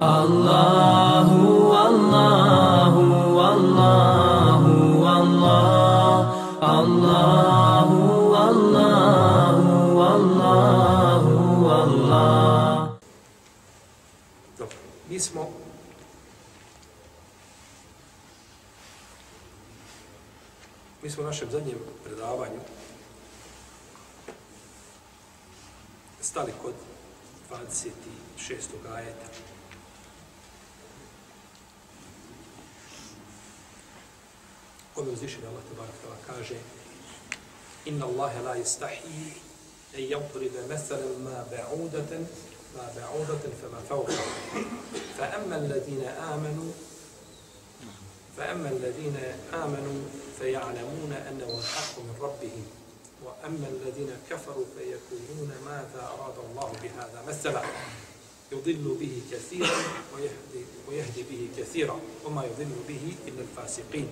Allahu, Allahu, Allahu, Allah, Allahu, Allahu, Allahu, Allah. Dobro, mi smo mi smo u našem zadnjem predavanju stali kod 26. ajeta. Ove uzvišenje Allah tabarak tala kaže Inna Allahe la istahi en yadribe mathalan ma ba'udatan ma ba'udatan fama fawqa. Fa amanu فأما الذين آمنوا فيعلمون أنه الحق من ربهم وأما الذين كفروا فيقولون ماذا أراد الله بهذا مثلا يضل به كثيرا ويهدي, ويهدي به كثيرا وما يضل به إلا الفاسقين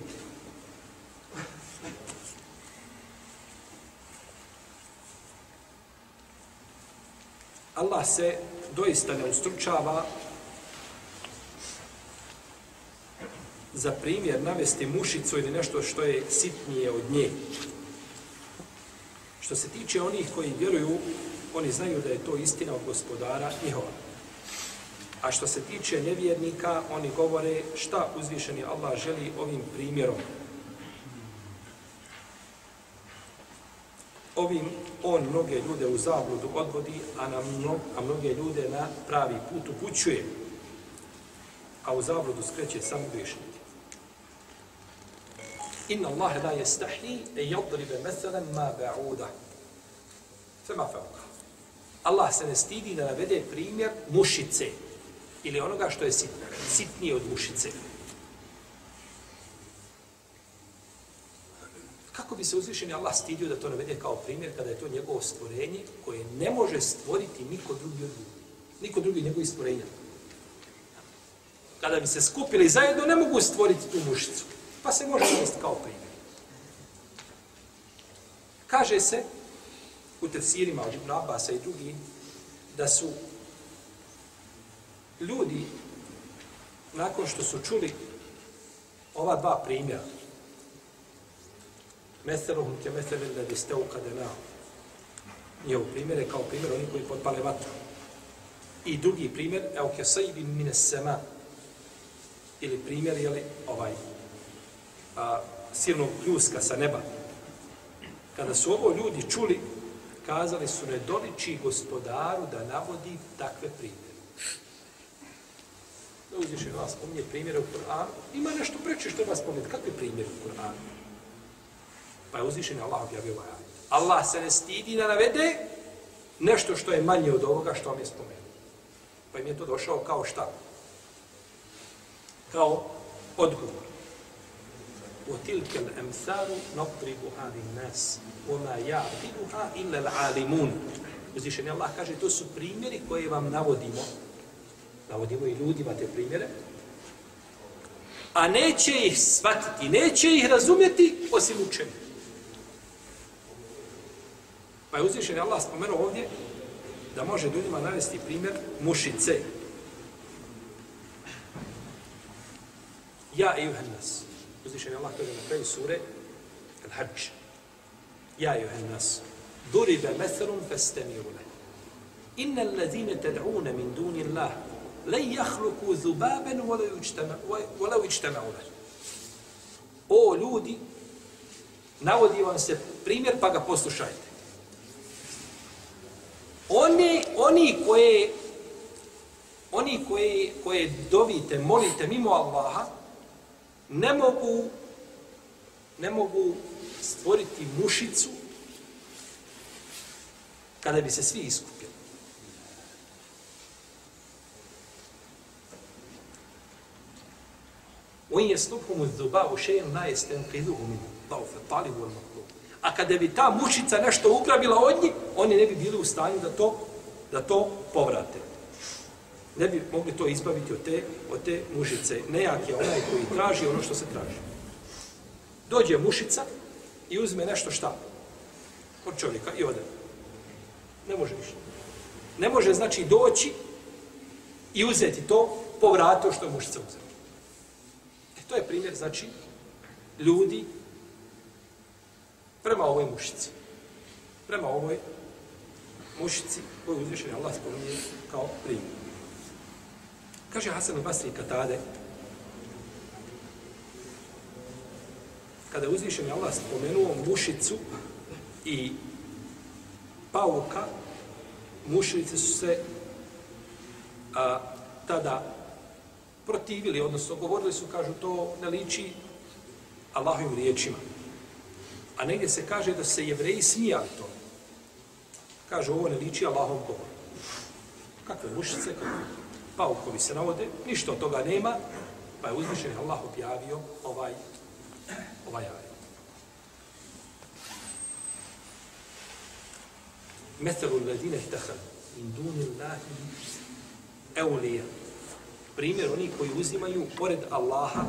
Allah se doista ne ustručava za primjer navesti mušicu ili nešto što je sitnije od nje. Što se tiče onih koji vjeruju, oni znaju da je to istina od gospodara njihova. A što se tiče nevjernika, oni govore šta uzvišeni Allah želi ovim primjerom. Ovim on mnoge ljude u zabludu odvodi, a, na mno, a mnoge ljude na pravi put upućuje. A u zabludu skreće samo grešnike. Inna Allahe la jestahli e jadribe meselan ma ba'uda. Fema fauka. Allah se ne stidi da navede primjer mušice ili onoga što je sitnije od mušice. Kako bi se uzvišeni Allah stidio da to navede kao primjer kada je to njegovo stvorenje koje ne može stvoriti niko drugi od ljudi. Niko drugi njegovi stvorenja. Kada bi se skupili zajedno, ne mogu stvoriti tu mušicu. Pa se može navesti kao primjer. Kaže se u tefsirima od Ibn Abasa i drugi da su ljudi nakon što su čuli ova dva primjera Meseluhum ke meselin da biste kadenao. njihov primjer je kao primjer oni koji potpale vatru. I drugi primjer, evo ke sajibin mine sema ili primjer, jeli, ovaj, a, silnog pljuska sa neba. Kada su ovo ljudi čuli, kazali su ne doliči gospodaru da navodi takve primjere. Da uzviše vas spominje primjere u Koranu, Ima nešto preče što vas spominje. Kakve primjere u Koranu? Pa je uzvišen Allah objavio ovaj ajit. Allah se ne stidi da navede nešto što je manje od ovoga što vam je spomenuo. Pa im je to došao kao šta? Kao odgovor. وتلك الأمثال نضربها للناس وما يعقلها إلا العالمون Uzvišen Allah kaže, to su primjeri koje vam navodimo. Navodimo i ljudima te primjere. A neće ih shvatiti, neće ih razumjeti osim učeni. Pa je uzvišen Allah spomenuo ovdje da može ljudima navesti primjer mušice. Ja i nas. Uzvišen Allah kaže na kraju sure Al-Hajj. Ja juhen nas. Duribe methrun festemiru le. Inna allazine ted'une min duni Allah le jahluku zubaben volau ičtema'u le. O ljudi, navodi vam se primjer pa ga poslušajte. Oni, oni koje oni koje, koje dovite, molite mimo Allaha, ne mogu ne mogu stvoriti mušicu kada bi se svi iskupili. وَإِنْ يَسْلُبْهُمُ الذُّبَاءُ شَيْءٍ لَا يَسْتَنْقِذُهُ مِنْ ضَعُفَ الطَّالِبُ وَالْمَطْلُوبُ A kada bi ta mušica nešto ugrabila od njih, oni ne bi bili u stanju da to, da to povrate ne bi mogli to izbaviti od te, od te mušice. Nejak je onaj koji traži ono što se traži. Dođe mušica i uzme nešto šta? Od čovjeka i ode. Ne može ništa. Ne može znači doći i uzeti to po vratu što je mušica uzela. E, to je primjer, znači, ljudi prema ovoj mušici. Prema ovoj mušici koju uzvišen Allah spominje kao primjer. Kaže Hasan al-Basri Katade, kada je uzvišen Allah spomenuo mušicu i pauka, mušice su se a, tada protivili, odnosno govorili su, kažu, to ne liči Allahovim riječima. A negdje se kaže da se jevreji smijali to. Kažu, ovo ne liči Allahom govoru. Kakve mušice, kakve paukovi se navode, ništa od toga nema, pa je uzvišen Allah objavio ovaj, ovaj ajet. Methelu ladine htahal in duni lahi eulija. Primjer oni koji uzimaju pored Allaha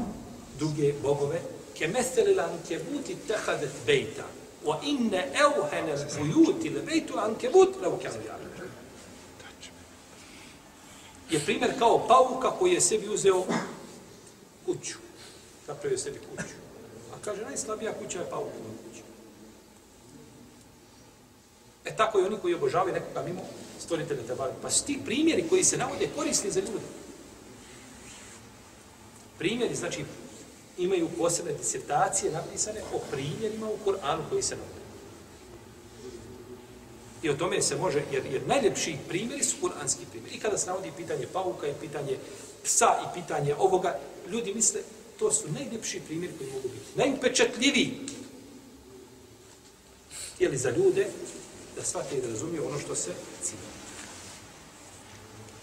druge bogove, ke meseli lan kebuti tehadet bejta, wa inne euhene bujuti le bejtu lan kebut le ukjanu Je primjer kao pauka koji je sebi uzeo kuću. Napravio sebi kuću. A kaže, najslabija kuća je paukova kuća. E tako i oni koji obožavaju nekoga mimo stvoritelja te Pa su ti primjeri koji se navode korisni za ljude. Primjeri, znači, imaju posebne disertacije napisane o primjerima u Koranu koji se navode. I o tome se može, jer, jer najljepši primjeri su kuranski primjeri. I kada se navodi pitanje pauka i pitanje psa i pitanje ovoga, ljudi misle, to su najljepši primjeri koji mogu biti. Najupečetljiviji. Jeli za ljude, da shvate i da razumiju ono što se cilje.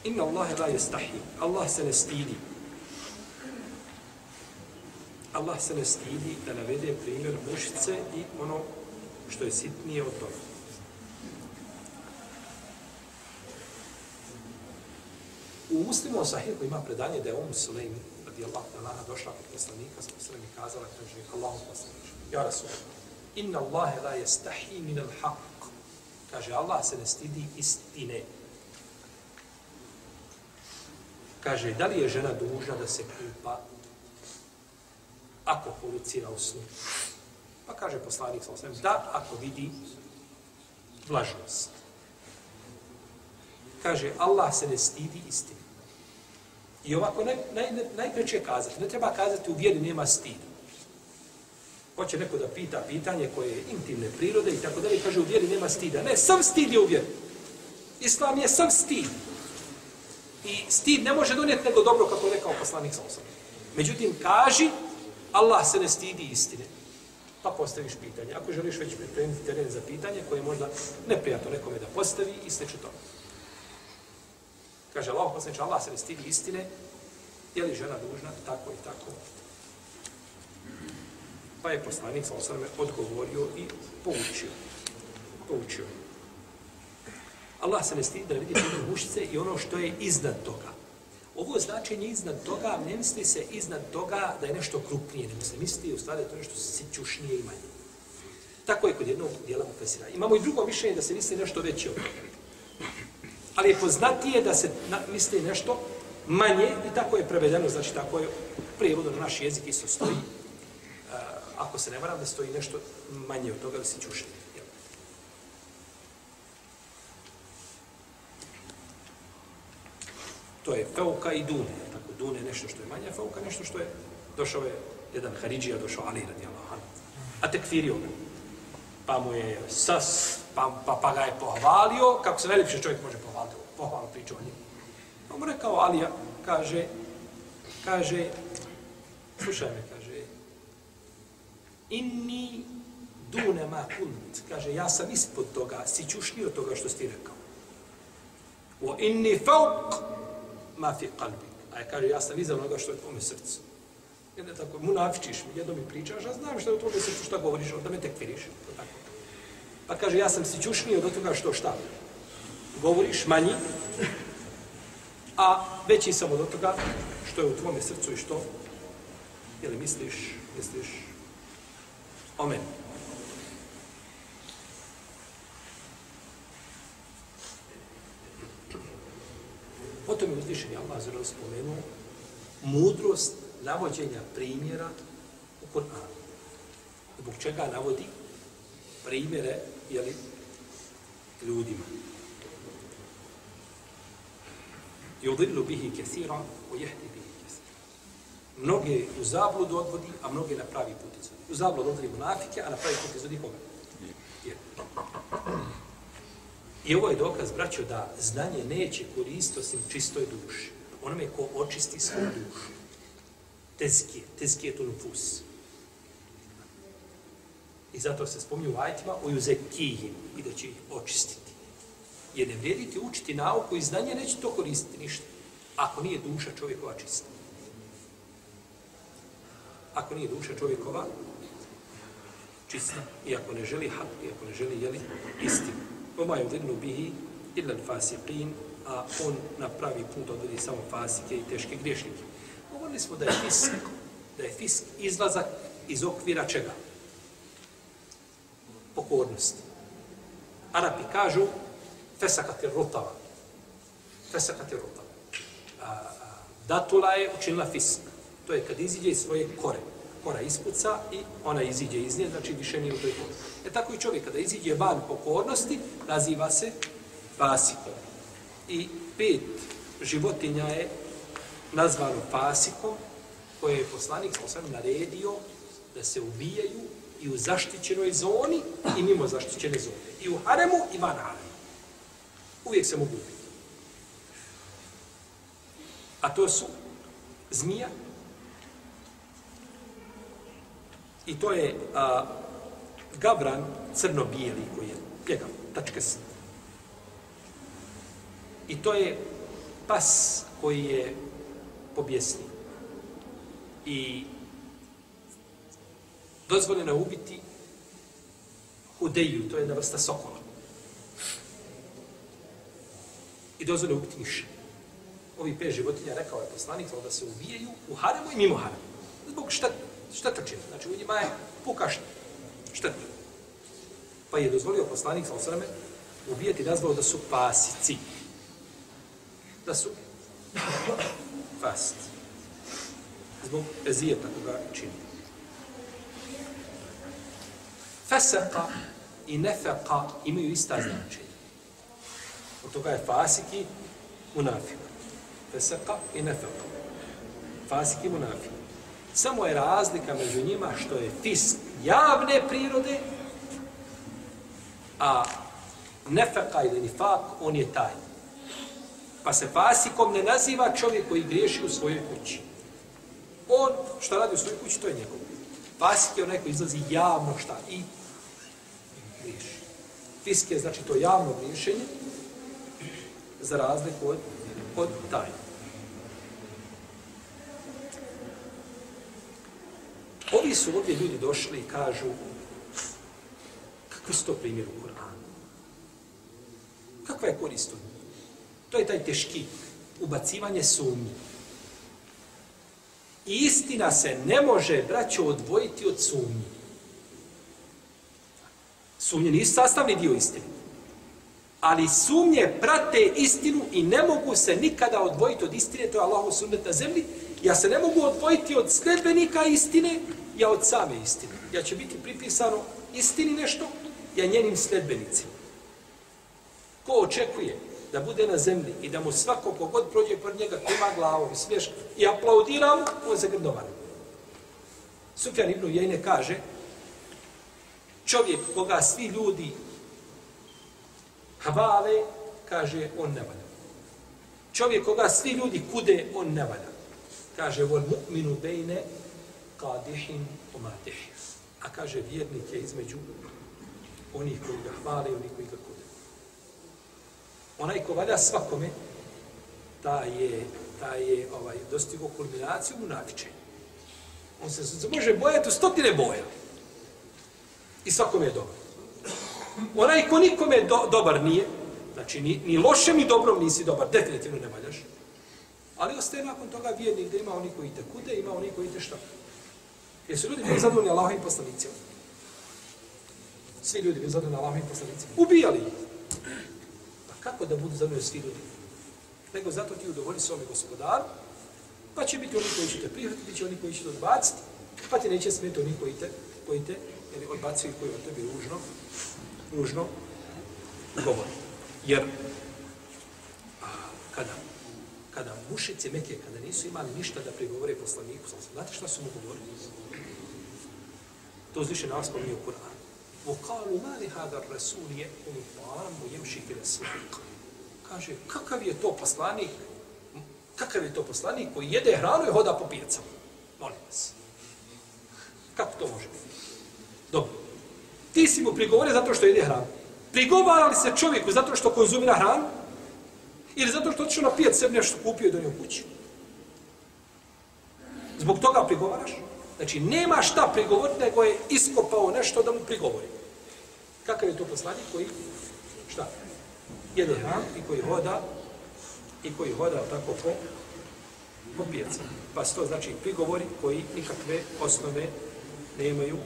Inna Allahe la yastahi. Allah se ne stidi. Allah se ne stidi da navede primjer mušice i ono što je sitnije od toga. U muslimu sahihu ima predanje da je um Sulejm radi Allah da lana došla kod poslanika sa poslanim i kazala kaže Allahu poslaniče ja Rasul inna Allahe la jestahi min al haq kaže Allah se ne stidi istine kaže da li je žena dužna da se kupa ako policira u snu. Pa kaže poslanik sa osvijem, da, ako vidi vlažnost. Kaže, Allah se ne stidi istine. I ovako naj, naj, najpreće kazati, ne treba kazati u vjeri nema stida. Hoće neko da pita pitanje koje je intimne prirode i tako dalje, kaže u vjeri nema stida. Ne, sam stid je u vjeri. Islam je sam stid. I stid ne može donijeti nego dobro, kako je rekao poslanik sa osvijem. Međutim, kaži, Allah se ne stidi istine. Pa postaviš pitanje. Ako želiš već pripremiti teren za pitanje koje je možda neprijatno nekome da postavi, i sliče to. Kaže Allah, poslaniče, Allah se ne stidi istine, je li žena dužna tako i tako. Pa je poslanik sa osvrame odgovorio i poučio. Poučio. Allah se ne stidi da vidi mušice i ono što je iznad toga. Ovo značenje iznad toga, ne misli se iznad toga da je nešto krupnije, nego se misli u stvari da je to nešto sićušnije i manje. Tako je kod jednog dijela mufesira. Imamo i drugo mišljenje da se misli nešto veće od toga. Ali je poznatije da se na, misli nešto manje i tako je prevedeno, znači tako je prijevodno na naš jezik isto stoji. Uh, ako se ne varam da stoji nešto manje od toga, da se To je fauka i dune. Tako, dune je nešto što je manje, fauka nešto što je... Došao je jedan Haridžija, došao Ali radi Allah. A tekfirio ga. Pa mu je sas, pa, pa, pa ga je pohvalio, kako se najljepše čovjek može pohvaliti, pohvalno priču o njim. Pa mu rekao Alija, kaže, kaže, slušaj me, kaže, inni dune ma kunt, kaže, ja sam ispod toga, si čušnio toga što si ti rekao. O inni fauk ma fi qalbi. A ja kaže, ja sam iza onoga što je u tvome srcu. Jedno tako, munafičiš mi, jedno mi pričaš, a znam što je u tvome srcu, šta govoriš, onda me tekfiriš. Tako. Pa kaže, ja sam si čušniji od toga što šta. Govoriš manji, a veći sam od toga što je u tvome srcu i što, jel misliš, misliš o meni. Potom je uzvišen Allah zelo spomenuo mudrost navođenja primjera u Kur'anu. Zbog čega navodi primjere jeli, ljudima. Yudillu bihi kathira wa yahdi bihi kathira. Mnoge u zabludu odvodi, a mnoge na pravi put izvodi. U zabludu odvodi munafike, a na pravi put izvodi koga? Je. I ovo je dokaz, braćo, da znanje neće koristiti osim čistoj duši. Onome ko očisti svoju dušu. Tezkije, tezkije tu nufus. I zato se spominju u ajtima o juzekijim i da će ih očistiti. Jer ne vrijediti učiti nauku i znanje, neće to koristiti ništa. Ako nije duša čovjekova čista. Ako nije duša čovjekova čista. I ako ne želi hak, i ako ne želi jeli istinu. Oma je udinu bihi illa fasiqin, a on na pravi put odvodi samo fasike i teške griješnike. Govorili smo da je fisk, da je fisk izlazak iz okvira čega? Pokornosti. Arapi kažu fesakati rutava. Fesakati rutava. A, a, datula je učinila fisk. To je kad iziđe iz svoje korene ona ispuca i ona iziđe iz nje, znači više nije u toj kori. E tako i čovjek kada iziđe van pokornosti, naziva se fasikom. I pet životinja je nazvano fasikom, koje je poslanik sa naredio da se ubijaju i u zaštićenoj zoni i mimo zaštićene zone. I u haremu i van haremu. Uvijek se mogu ubiti. A to su zmija i to je a, gabran crno-bijeli koji je pljegav, tačkast. I to je pas koji je pobjesni. I dozvoljeno je ubiti hudeju, to je jedna vrsta sokola. I dozvoljeno je ubiti miša. Ovi pet životinja, rekao je poslanik, da se ubijaju u haremu i mimo haremu. Zbog šta, šta čini. Znači, u njima je puka šteta. Pa je dozvolio poslanik, sa osrame, ubijati nazvao da su pasici. Da su fast. Zbog ezijeta koga čini. Fesaka i nefeka imaju ista značenja. Od toga je fasiki munafik. Fesaka i nefeka. Fasiki munafik. Samo je razlika među njima što je fisk javne prirode, a nefeka ili nifak, on je taj. Pa se fasikom ne naziva čovjek koji griješi u svojoj kući. On, šta radi u svojoj kući, to je njegov. Fasik je onaj koji izlazi javno šta i griješi. Fisk je znači to javno griješenje za razliku od, od taj. Ovi su ovdje ljudi došli i kažu kakvi su to primjer u Koranu? Kakva je korist od To je taj teški ubacivanje sumnje. Istina se ne može, braćo, odvojiti od sumnje. Sumnje nisu sastavni dio istine. Ali sumnje prate istinu i ne mogu se nikada odvojiti od istine, to je Allahov sunnet na zemlji. Ja se ne mogu odvojiti od sledbenika istine, ja od same istine. Ja će biti pripisano istini nešto, ja njenim sledbenicima. Ko očekuje da bude na zemlji i da mu svako kogod prođe pored njega klima glavom i smješka i aplaudira mu, on se grdovan. Sufjan ibn Ujajne kaže, čovjek koga svi ljudi hvale, kaže, on ne valja. Čovjek koga svi ljudi kude, on ne valja. Kaže, vol mu'minu bejne kadihin umatih. A kaže, vjernik je između onih koji ga hvale i onih koji ga kude onaj ko valja svakome, ta je, ta je ovaj, dostigo kulminaciju u navičenju. On se, se može bojati u stotine boja. I svakome je dobar. Onaj ko nikome do, dobar nije, znači ni, ni lošem ni dobrom nisi dobar, definitivno ne valjaš. Ali ostaje nakon toga vjernik da ima oni koji te kude, ima oni koji te štapaju. Jer su ljudi bili zadovoljni Allahovim i poslanicima. Svi ljudi bili zadovoljni Allahovim i poslanicima. Ubijali ih. Pa kako da budu zadovoljni svi ljudi? nego zato ti udovolji svome gospodaru, pa će biti oni koji će te prihvatiti, bit će oni koji će te odbaciti, pa ti neće smeti oni koji te, koji te jer odbacuju koji od tebi ružno, ružno govori. Jer a, kada, kada mušice Mekije, kada nisu imali ništa da prigovore poslaniku, znate šta su mu govorili? To zviše nas spominje u Kur'anu. وقالوا ما لهذا الرسول يأكل الطعام ويمشي في الأسواق kaže, kakav je to poslanik, kakav je to poslanik koji jede hranu i hoda po pijacama? Molim vas. Kako to može biti? Dobro. Ti si mu prigovorio zato što jede hranu. Prigovara li se čovjeku zato što konzumira hranu? Ili zato što otišao na pijac sebi nešto kupio i donio kući? Zbog toga prigovaraš? Znači, nema šta prigovoriti, nego je iskopao nešto da mu prigovori. Kakav je to poslanik koji, šta, jede hran i koji hoda, i koji hoda tako po, po pijaci. Pa to znači prigovori koji nikakve osnove nemaju,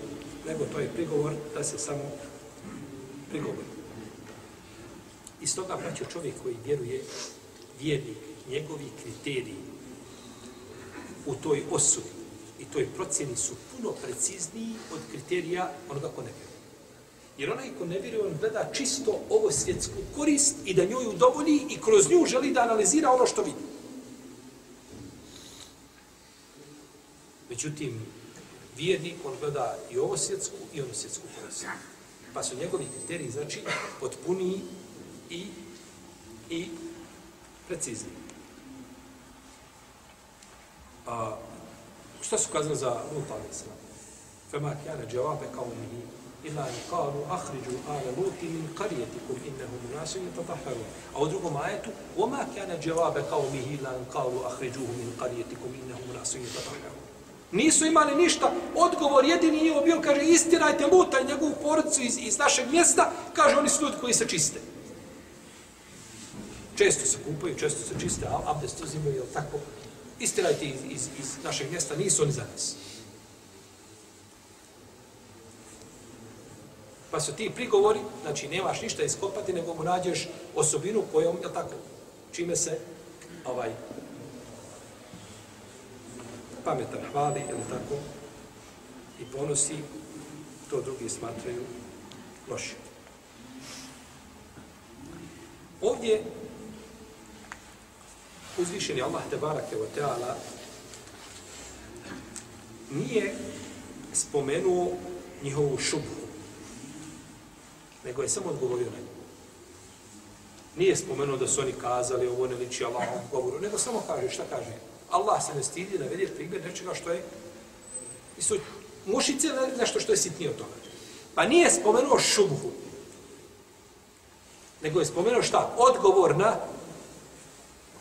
nego to je prigovor da se samo prigovori. Iz toga praće čovjek koji vjeruje vjernik, njegovi kriteriji u toj osudi i toj procjeni su puno precizniji od kriterija onoga ko ne vjeruje. Jer onaj ko ne vjeruje, on gleda čisto ovo svjetsku korist i da njoj udovolji i kroz nju želi da analizira ono što vidi. Međutim, vjernik, on gleda i ovo svjetsku i ono svjetsku korist. Pa su njegovi kriteriji, znači, potpuniji i, i precizni. A, šta su kazali za Lut a.s. Fema kjana džavabe kao mi ila in kalu ahriđu ala luti min qaryatikum innahum i tataharu. a u drugom ajetu wama kana jawab qawmihi ila in qalu akhrijuhum min qaryatikum innahum unasun yatatahharun nisu imali ništa odgovor jedini je bio kaže istirajte luta i njegovu porodicu iz, iz našeg mjesta kaže oni su ljudi koji se čiste često se kupaju često se čiste a abdest uzimaju je tako istirajte iz, iz, iz našeg mjesta nisu oni za nas Pa su ti prigovori, znači nemaš ništa iskopati, nego mu nađeš osobinu kojom, je tako, čime se ovaj pametan hvali, je tako, i ponosi, to drugi smatraju loše. Ovdje uzvišeni Allah te barake o teala nije spomenuo njihovu šubu nego je samo odgovorio na nju. Nije spomenuo da su oni kazali ovo ne liči Allahom govoru, nego samo kaže šta kaže. Allah se ne stidi da vidi primjer nečega što je i su mušice nešto što je sitnije od toga. Pa nije spomenuo šubhu, nego je spomenuo šta? Odgovor na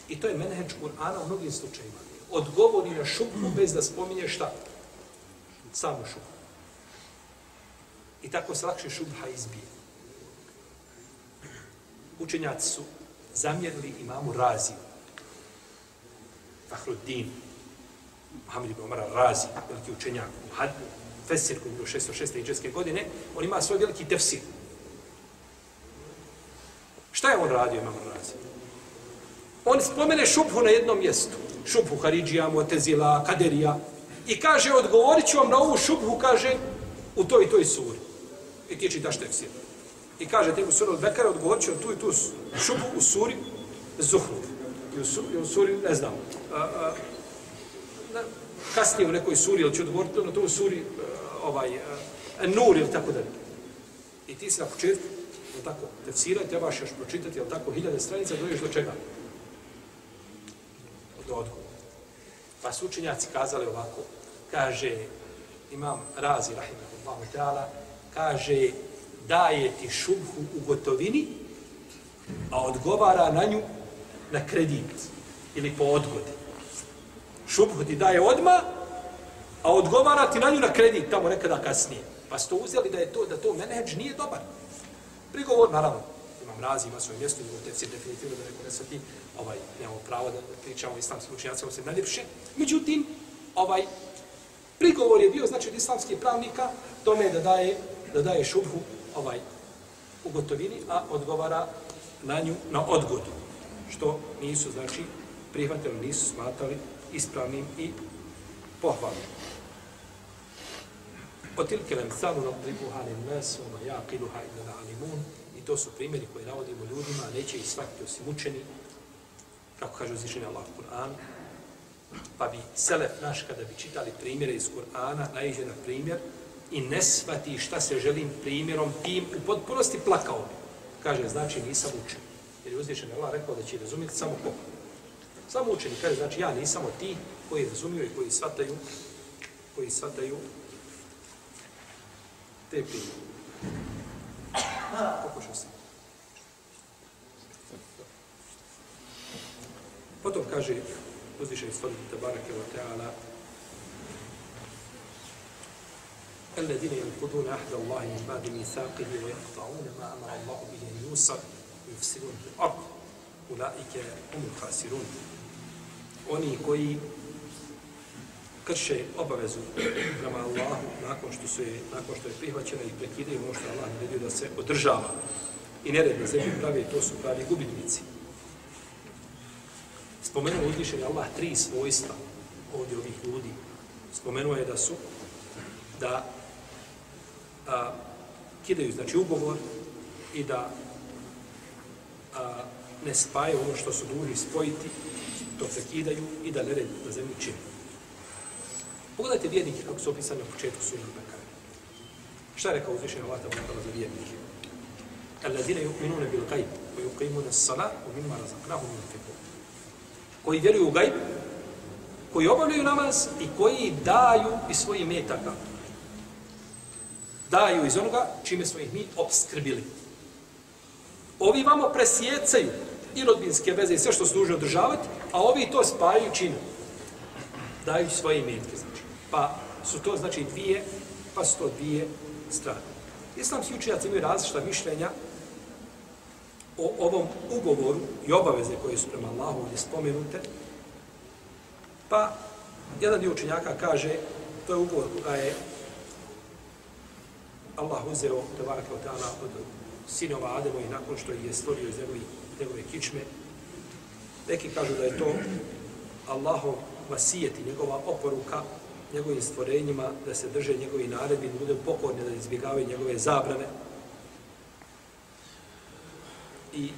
i to je menheđ Kur'ana u mnogim slučajima. Odgovori na šubhu bez da spominje šta? Samo šubhu. I tako se lakše šubha izbije učenjaci su zamjerili imamu Razi, Fahruddin, Muhammed ibn Omara Razi, veliki učenjak u Hadbu, Fesir, koji je bio 606. iđeske godine, on ima svoj veliki tefsir. Šta je on radio, imam Razi? On spomene šubhu na jednom mjestu. Šubhu Haridžija, Motezila, Kaderija. I kaže, odgovorit ću vam na ovu šubhu, kaže, u toj i toj suri. I ti čitaš tefsir. I kaže te u suri Al-Bekar odgovorit će tu i tu šubhu u suri Zuhru. I u, suri, i u suri, ne znam, a, a, na, kasnije u nekoj suri, ili će odgovoriti na to u suri a, ovaj, a, Nur ili tako da. I ti si na početku, tako, tefsira, trebaš još pročitati, ili tako, hiljade stranica, doješ do čega? Do odgovora. Pa su učenjaci kazali ovako, kaže, imam razi, rahimahullahu ta'ala, kaže, daje ti šubhu u gotovini, a odgovara na nju na kredit ili po odgodi. Šubhu ti daje odma, a odgovara ti na nju na kredit tamo nekada kasnije. Pa ste uzeli da je to da to menedž nije dobar. Prigovor, naravno, imam razi, ima svoje mjesto, njegov tefsir definitivno da neko ne sveti, ovaj, nemamo pravo da pričamo o islamskim učenjacima, se najljepše. Međutim, ovaj, prigovor je bio, znači, od islamskih pravnika, tome da daje, da daje šubhu ovaj u gotovini, a odgovara na nju na odgodu. što nisu, znači, prihvatili, nisu smatrali ispravnim i pohvalnim. Otilke lem salu nadribuha lin nas, oma jaqiluha illa alimun to su primjeri koje navodimo ljudima, neće ih shvatiti osim učeni, kako kaže uzvišenje Allah Kur'an, pa bi Selef naš, kada bi čitali primjere iz Kur'ana, naiđe na primjer i ne shvati šta se želim primjerom tim, u potpunosti plakao bi. Kaže, znači nisam učen. Jer je uzvišenje Allah rekao da će razumjeti samo ko. Samo učeni. Kaže, znači ja nisam od ti koji razumiju i koji shvataju, koji shvataju te primjere Pokušao sam. Potom kaže uzvišeni stvoriti tabarake wa ta'ala الذين ينقضون عهد الله من بعد ميثاقه ويقطعون ما امر الله به ان يوصل ويفسدون في الارض اولئك هم الخاسرون oni koji krše obavezu prema Allahu nakon što su je, nakon što je prihvaćena i prekidaju ono što Allah naredio da se održava i nered na zemlji pravi, to su pravi gubitnici. Spomenuo uzvišen Allah tri svojstva ovdje ovih ljudi. Spomenuo je da su da a, kidaju, znači ugovor i da a, ne spaju ono što su dužni spojiti, to prekidaju i da nered na zemlji čini. Pogledajte vjernike kako su opisani na početku sura Bekara. Šta je rekao uzvišenje Allah tamo za vjernike? Alladine yu'minune bil gajb, wa yuqimune s-salat, wa mimma razaknahum yunfiqun koji vjeruju u gajb, koji obavljaju namaz i koji daju iz svojih metaka. Daju iz onoga čime smo ih mi obskrbili. Ovi vamo presjecaju i rodbinske veze i sve što služe održavati, a ovi to spajaju činu. Daju svoje imetke, znači. Pa su to, znači, dvije, pa su to dvije strane. Islamski učenjaci imaju različita mišljenja o ovom ugovoru i obaveze koje su prema Allahu ovdje spomenute, pa jedan dio učenjaka kaže, to je ugovor koga je Allah uzeo Tevara Kvateana od sinova Ademo i nakon što je stvorio iz njegove, njegove kičme. Neki kažu da je to Allahov vasijet i njegova oporuka njegovim stvorenjima da se drže njegovi naredbi, da budu pokorni, da izbjegavaju njegove zabrane, i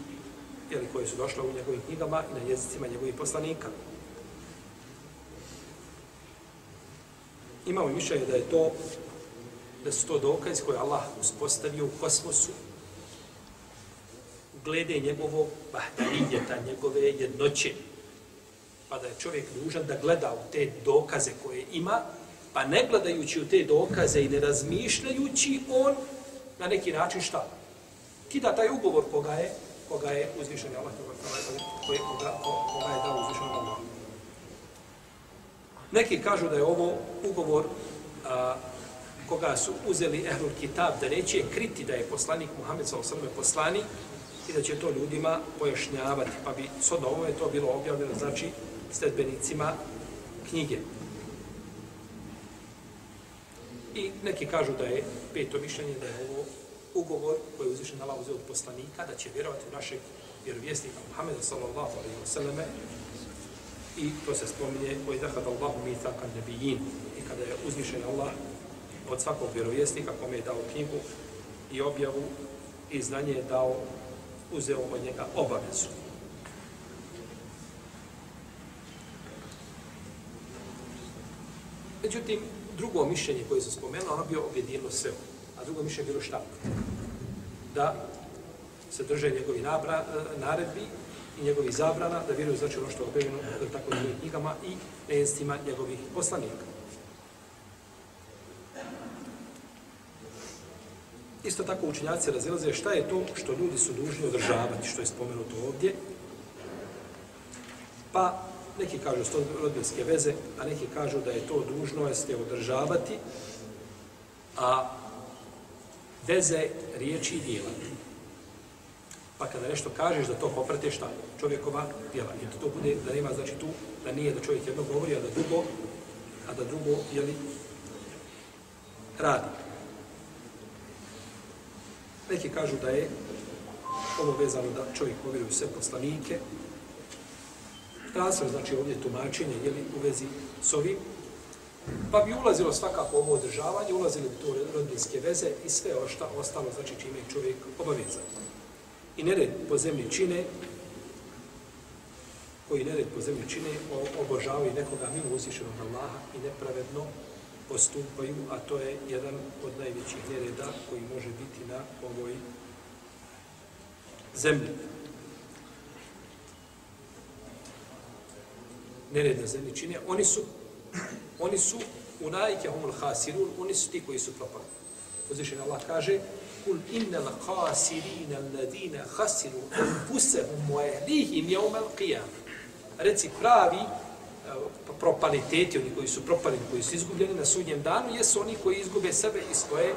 jeli, koje su došle u njegovim knjigama i na jezicima njegovih poslanika. Imamo mišljenje da je to da su to dokaz koje Allah uspostavio u kosmosu glede njegovog bahtarijeta, njegove jednoće. Pa da je čovjek nužan da gleda u te dokaze koje ima, pa ne gledajući u te dokaze i ne razmišljajući on na neki način šta? kida taj ugovor koga je koga je uzvišen Allah koga, koga, koga je dao uzvišen Allah. Neki kažu da je ovo ugovor a, koga su uzeli Ehlul Kitab da neće kriti da je poslanik Muhammed s.a.v. poslanik i da će to ljudima pojašnjavati. Pa bi s ovome to bilo objavljeno, znači, sledbenicima knjige. I neki kažu da je peto mišljenje da je ovo ugovor koji je uzvišen Allah uzeo od poslanika, da će vjerovati u našeg vjerovjesnika Muhammeda sallallahu alaihi wa sallame i to se spominje koji zahad Allahu mitaka nebijin i kada je uzvišen Allah od svakog vjerovjesnika kome je dao knjigu i objavu i znanje je dao uzeo od njega obavezu. Međutim, drugo mišljenje koje se spomenuo, ono bio objedinilo sve a drugo mišljenje bilo šta? Da se drže njegovi nabra, naredbi i njegovi zabrana, da vjeruju znači ono što je objavljeno tako njegovim knjigama i nejestima njegovih poslanika. Isto tako učinjaci razilaze šta je to što ljudi su dužni održavati, što je spomenuto ovdje. Pa neki kažu sto rodbinske veze, a neki kažu da je to dužno jeste održavati, a veze riječi i dijela. Pa kada nešto kažeš da to poprate šta? Čovjekova djela. I to bude da nema, znači tu, da nije da čovjek jedno govori, a da drugo, a da drugo, jeli, radi. Neki kažu da je ovo vezano da čovjek povjeruje sve poslanike Razlog, znači ovdje tumačenje, je li u vezi s ovim, pa bi ulazilo svakako ovo održavanje, ulazili bi to rodinske veze i sve ošta, ostalo, znači čime je čovjek obavezan. I nered po zemlji čine, koji nered po zemlji čine, obožavaju nekoga mimo uzvišenog Allaha i nepravedno postupaju, a to je jedan od najvećih nereda koji može biti na ovoj zemlji. Nered na zemlji čine. Oni su, oni su u najke humul hasirun, oni su ti koji su propali. Uzvišen Allah kaže, kul innal khasirina alladina khasiru anfusahum wa ahlihim yawm al-qiyam. Reci pravi eh, propaliteti, oni koji su propali, koji su izgubljeni na sudnjem danu, jesu oni koji izgube sebe i svoje,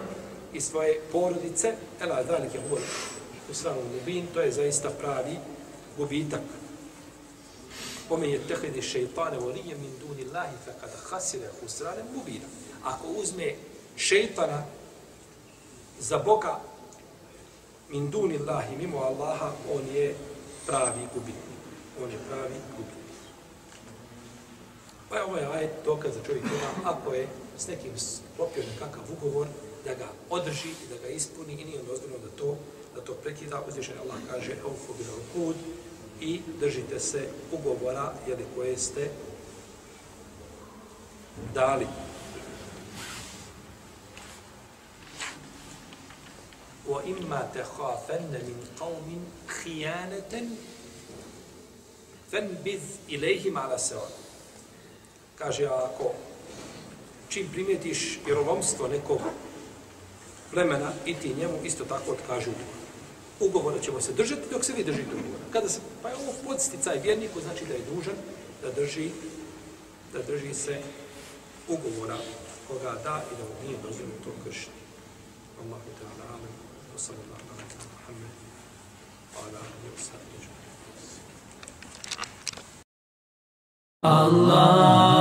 i svoje porodice. Ela, dalike hovor u stranu mubin, to je zaista pravi gubitak. Ome je tehidi šeitane volije min duni lahi fe kada hasire mubina. Ako uzme šeitana za Boga min duni lahi mimo Allaha, on je pravi gubitnik. On je pravi gubitnik. Pa je ovaj ajet dokaz za čovjek ima, ako je s nekim sklopio nekakav ugovor, da ga održi i da ga ispuni i nije dozvoljeno da to da to prekida. Uzvišen Allah kaže Eufu bil kud i držite se ugovora jeli, koje ste dali. Wa imma takhafanna min qawmin khiyanatan fanbiz ilayhim ala sawa kaže, ako čim primijetiš vjerovomstvo nekog plemena i ti njemu isto tako otkažu ugovora ćemo se držati dok se vi držite ugovora. Kada se, Pa je ovo podsticaj vjerniku, znači da je dužan da drži, da drži se ugovora koga da i da mu nije dozvoljeno to kršiti. Allahu ta'ala, amen. Wa sallallahu alaihi wa. Wa ala alihi wa sallam. Allah